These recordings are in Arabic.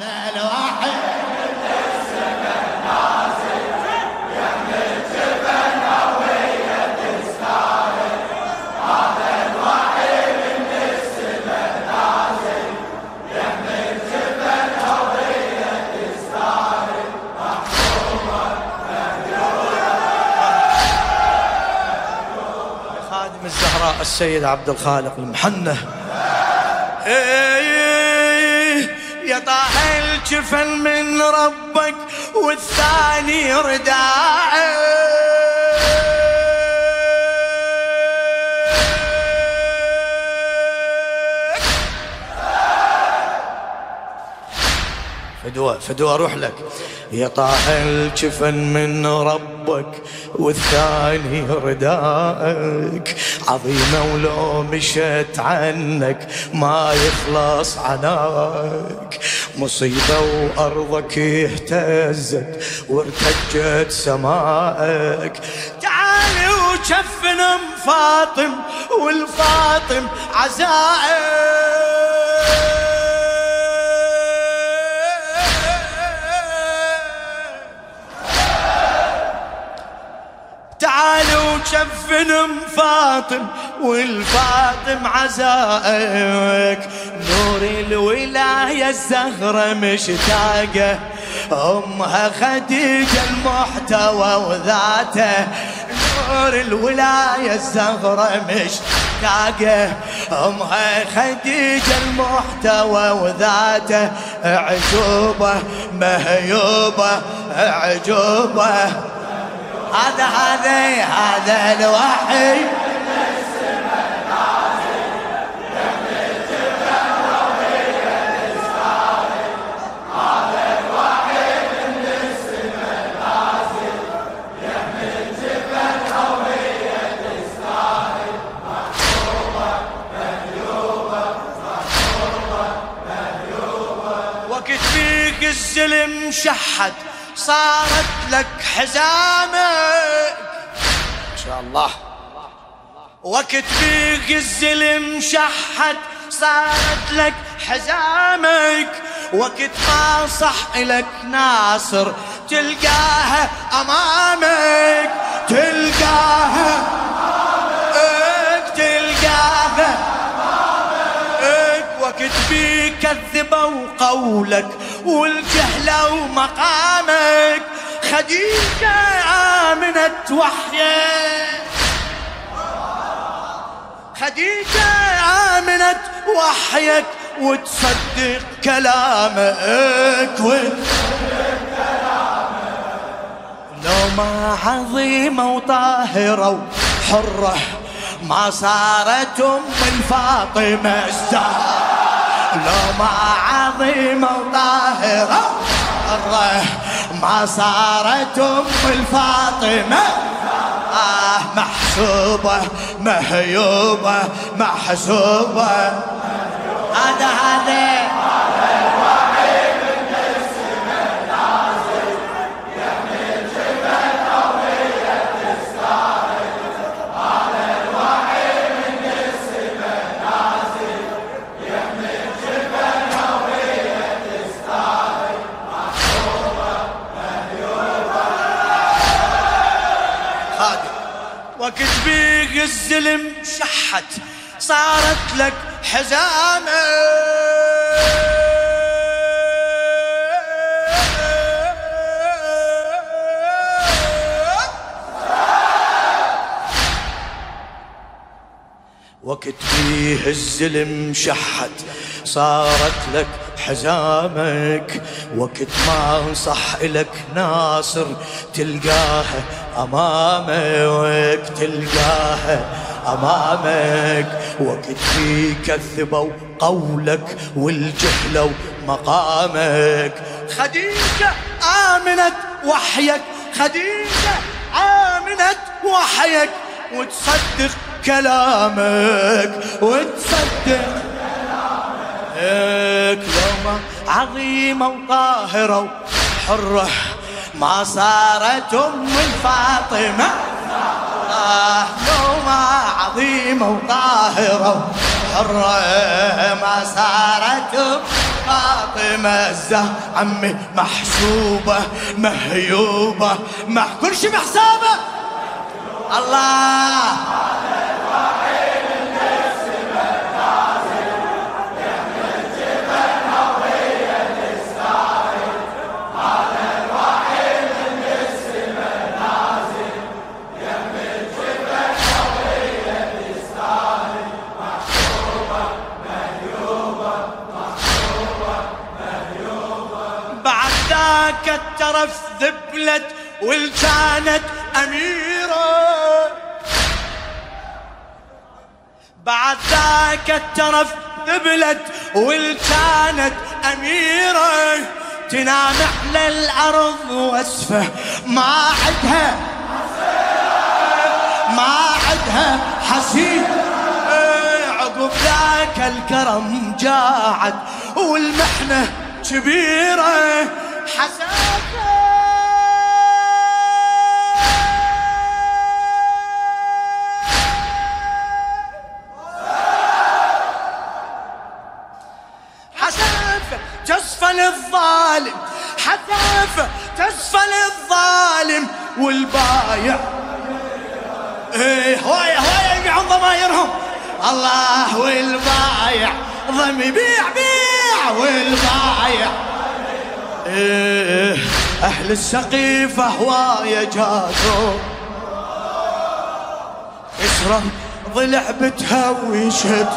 الواحد السيد عبد الخالق المحنة. الجفن من ربك والثاني رداعك فدوى فدوى أروح لك. يا طاح الجفن من ربك والثاني ردائك عظيمة ولو مشت عنك ما يخلص عناك. مصيبة وأرضك اهتزت وارتجت سمائك تعالي وشفن أم فاطم والفاطم عزائك تعالوا وشفن أم فاطم والفاطم عزائك. نور الولاية الزهرة مشتاقة أمها خديجة المحتوى وذاته. نور الولاية الزهرة مشتاقة أمها خديجة المحتوى وذاته. عجوبة مهيوبة عجوبة هذا هذا هذا الوحي. الزلم شحد صارت لك حزامك. ما شاء الله. وقت فيك الزلم شحد صارت لك حزامك. وقت ما صح لك ناصر تلقاها أمامك. تلقاها أمامك تلقاها إيك وقت بيك كذبوا قولك والجهلة ومقامك. خديجة آمنت وحيك خديجة آمنت وحيك وتصدق كلامك. وتصدق كلامك لو ما عظيمة وطاهرة وحرة ما صارت أم الفاطمة الزهرة لو ما عظيمة وطاهرة ما صارت أم الفاطمة. آه محسوبة مهيوبة محسوبة. هذا هذا. الزلم شحت صارت لك حزامة. وقت فيه الزلم شحت صارت لك حزامك وقت ما صح لك ناصر تلقاها أمامك تلقاها أمامك. وقت فيه كذبوا قولك والجهلوا مقامك خديجة آمنت وحيك خديجة آمنت وحيك وتصدق كلامك وتصدق كلامك لومة عظيمة وطاهرة وحرة ما صارت أم الفاطمة. آه لومة عظيمة وطاهرة حرة ما صارت فاطمة. الزهر عمي محسوبة مهيوبة. مح كل شي بحسابه الله. ذبلت والكانت أميرة. بعد ذاك الترف ذبلت والكانت أميرة. تنام على الأرض وأسفة. ما عدها. ما عدها حسين. عقب ذاك الكرم جاعت والمحنة كبيرة. حسافة للظالم حسافة تصفى للظالم والبايع. إيه هواية هواية يبيعون ضمايرهم. الله والبايع. ضم بيع بيع والبايع. إيه أهل السقيفة هواية جاتوا إسرة ضلع بتهوشت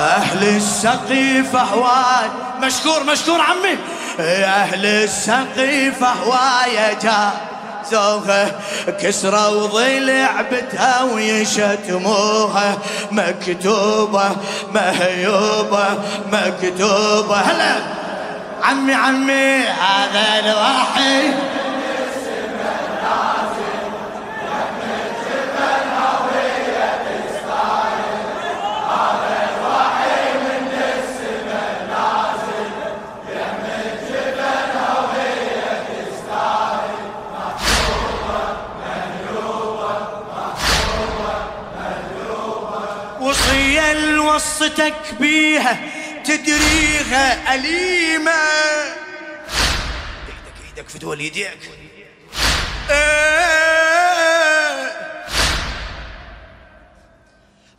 أهل السقيفة هواي مشكور مشكور عمي. أهل السقيفة هواية جاتوا كسرة وضلع بتهويشت موها مكتوبة مهيوبة مكتوبة. هلا. عمي عمي هذا الوحي. الوصتك بيها تدريها أليمة. إيدك إيدك في دول يديك. إيه.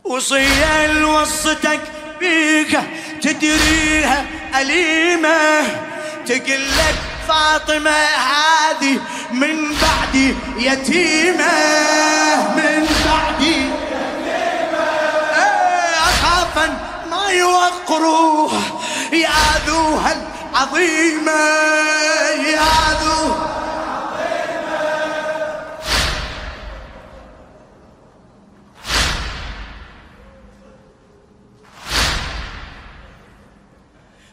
وصية لوصتك بيك تدريها أليمة. تقلك فاطمة هذه من بعدي يتيمة. من يوقروه يا ذوها العظيمة يا ذو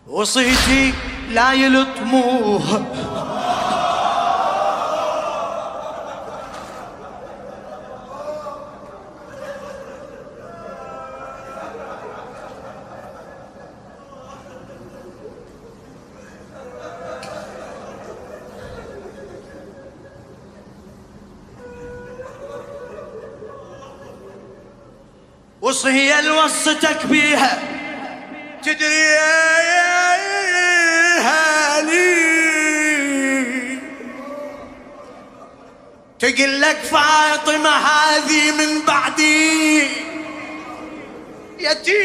وصيتي لا يلطموه. وصهي الوصتك بيها تدري لي تقول لك فاطمة هذه من بعدي. يتيمة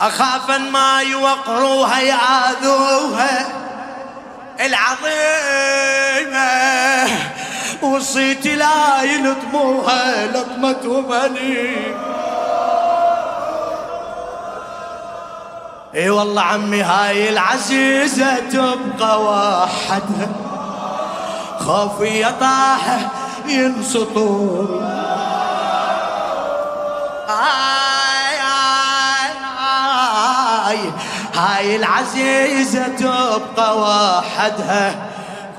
أخاف ما يوقروها يعاذوها العظيمة وصيت لا يلطموها لطمة بني. إي والله عمي هاي العزيزة تبقى وحدها خوفي يطاح ينسطوا هاي هاي هاي هاي العزيزة تبقى وحدها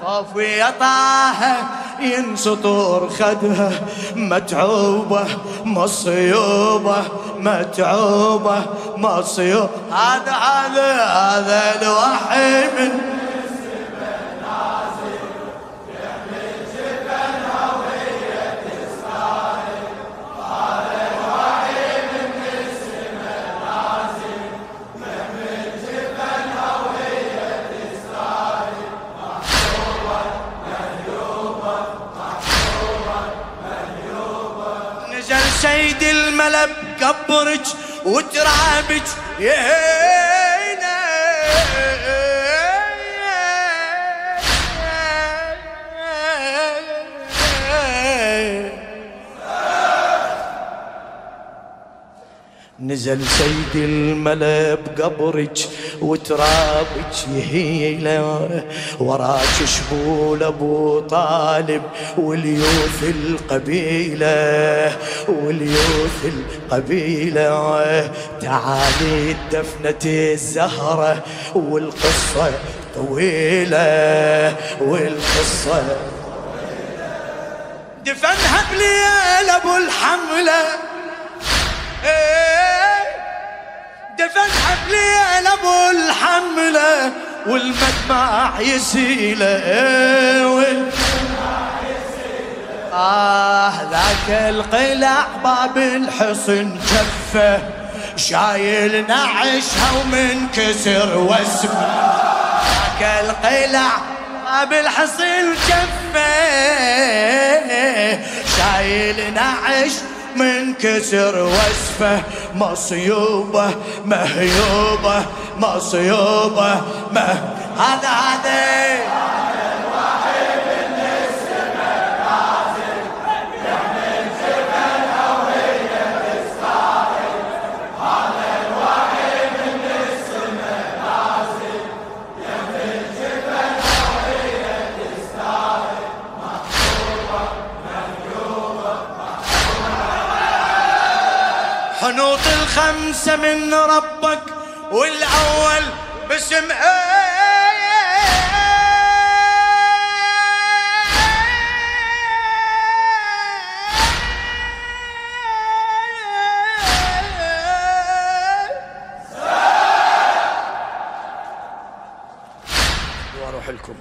خوفي يطاح ينسطر خدها متعوبة مصيوبة متعوبة مصيوبة. هذا هذا هذا الوحي من الملب قبرج وترابج. يهينا نزل سيد الملا بقبرك وترابك يهيله وراك شبول أبو طالب واليوث القبيلة واليوث القبيلة. تعالي دفنة الزهرة والقصة طويلة والقصة دفنها بليل أبو الحملة. دفن حبلي أبو الحملة والمدمع يسيله آه ذاك القلع باب الحصن جفة. شايل نعشها ومنكسر واسمه ذاك القلع باب الحصن جفة. شايل نعش منكسر وصفه مصيوبة مهيوبة مصيوبة مه هذا هذا. حنوط الخمسة من ربك والأول باسم وأروح لكم.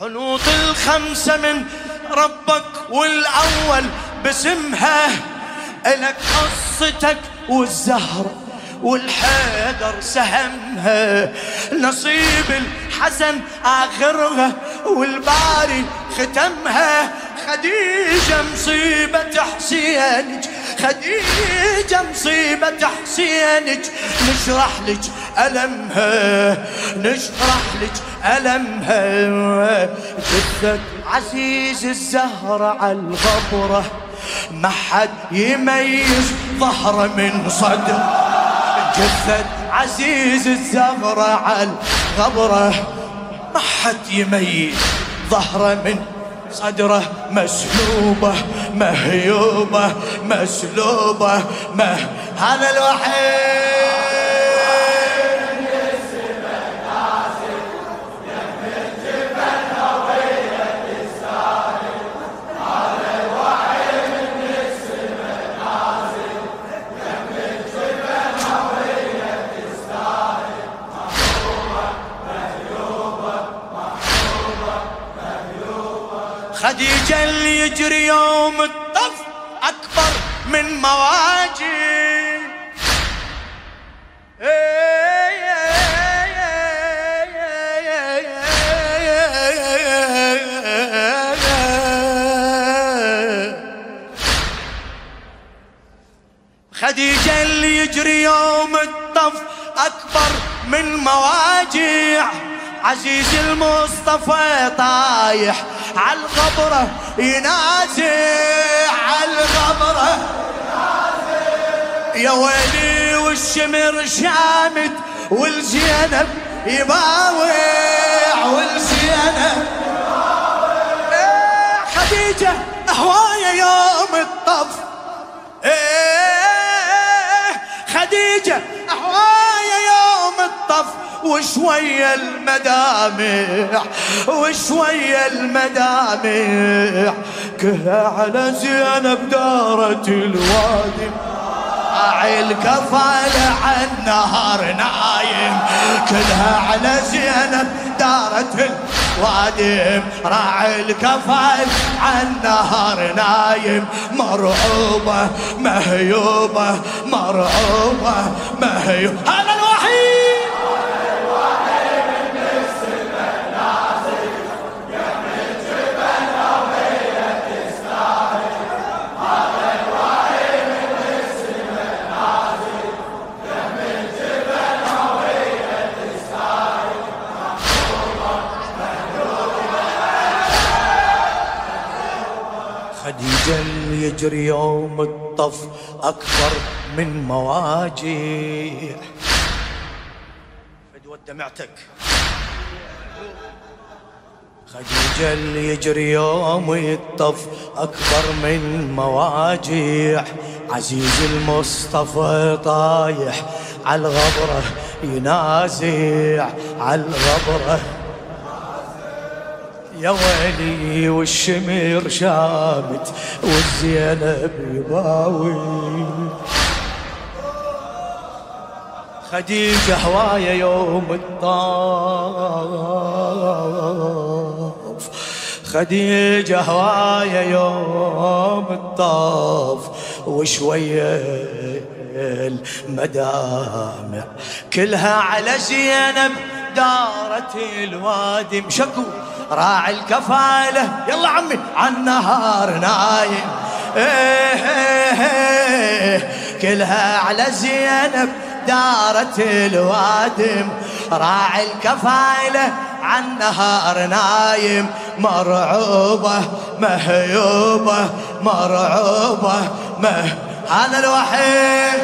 حنوط الخمسة من ربك والأول باسمها. إلك قصتك والزهر والحيدر سهمها نصيب الحسن آخرها والباري ختمها. خديجة مصيبة حسينك خديجة مصيبة حسينك نشرح لك ألمها نشرح لك ألمها. جثة عزيز الزهرة على الغبرة. ما حد يميز ظهره من صدر جثة عزيز الزهرة على الغبرة ما حد يميز ظهره من صدره. مسلوبة مهيوبة مسلوبة مه هذا الوحيد. خديجة اللي يجري يوم الطف أكبر من مواجع عزيز المصطفى طايح عالغبرة ينازع عالغبرة يا ويلي والشمر شامت والزينب يباوع والزينب إيه خديجة هواية يوم الطف. إيه خديجة هواية يوم الطف وشوية المدامع وشوية المدامع. كلها على زينب دارت الوادي. راعي الكفال عن نهار نايم. كلها على زينب دارت الوادم راعي الكفال عن نهار نايم مرعوبة مهيوبة مرعوبة مهيوبة هذا الطف أكبر من مواجع فدوى دمعتك خديجة اللي يجري يوم الطف أكبر من مواجع عزيز المصطفى طايح على الغبرة ينازع على الغبرة. يا ويلي والشمر شامت والزينب يباوي. خديجة هواية يوم الطاف. خديجة هواية يوم الطاف. وشوية المدامع كلها على زينب دارت الوادي. مشكو. راعي الكفالة. يلا عمي عالنهار نايم. إيه إيه إيه كلها على زينب دارت الوادم. راعي الكفايلة عالنهار نايم. مرعوبة مهيوبة مرعوبة مه. هذا الوحيد.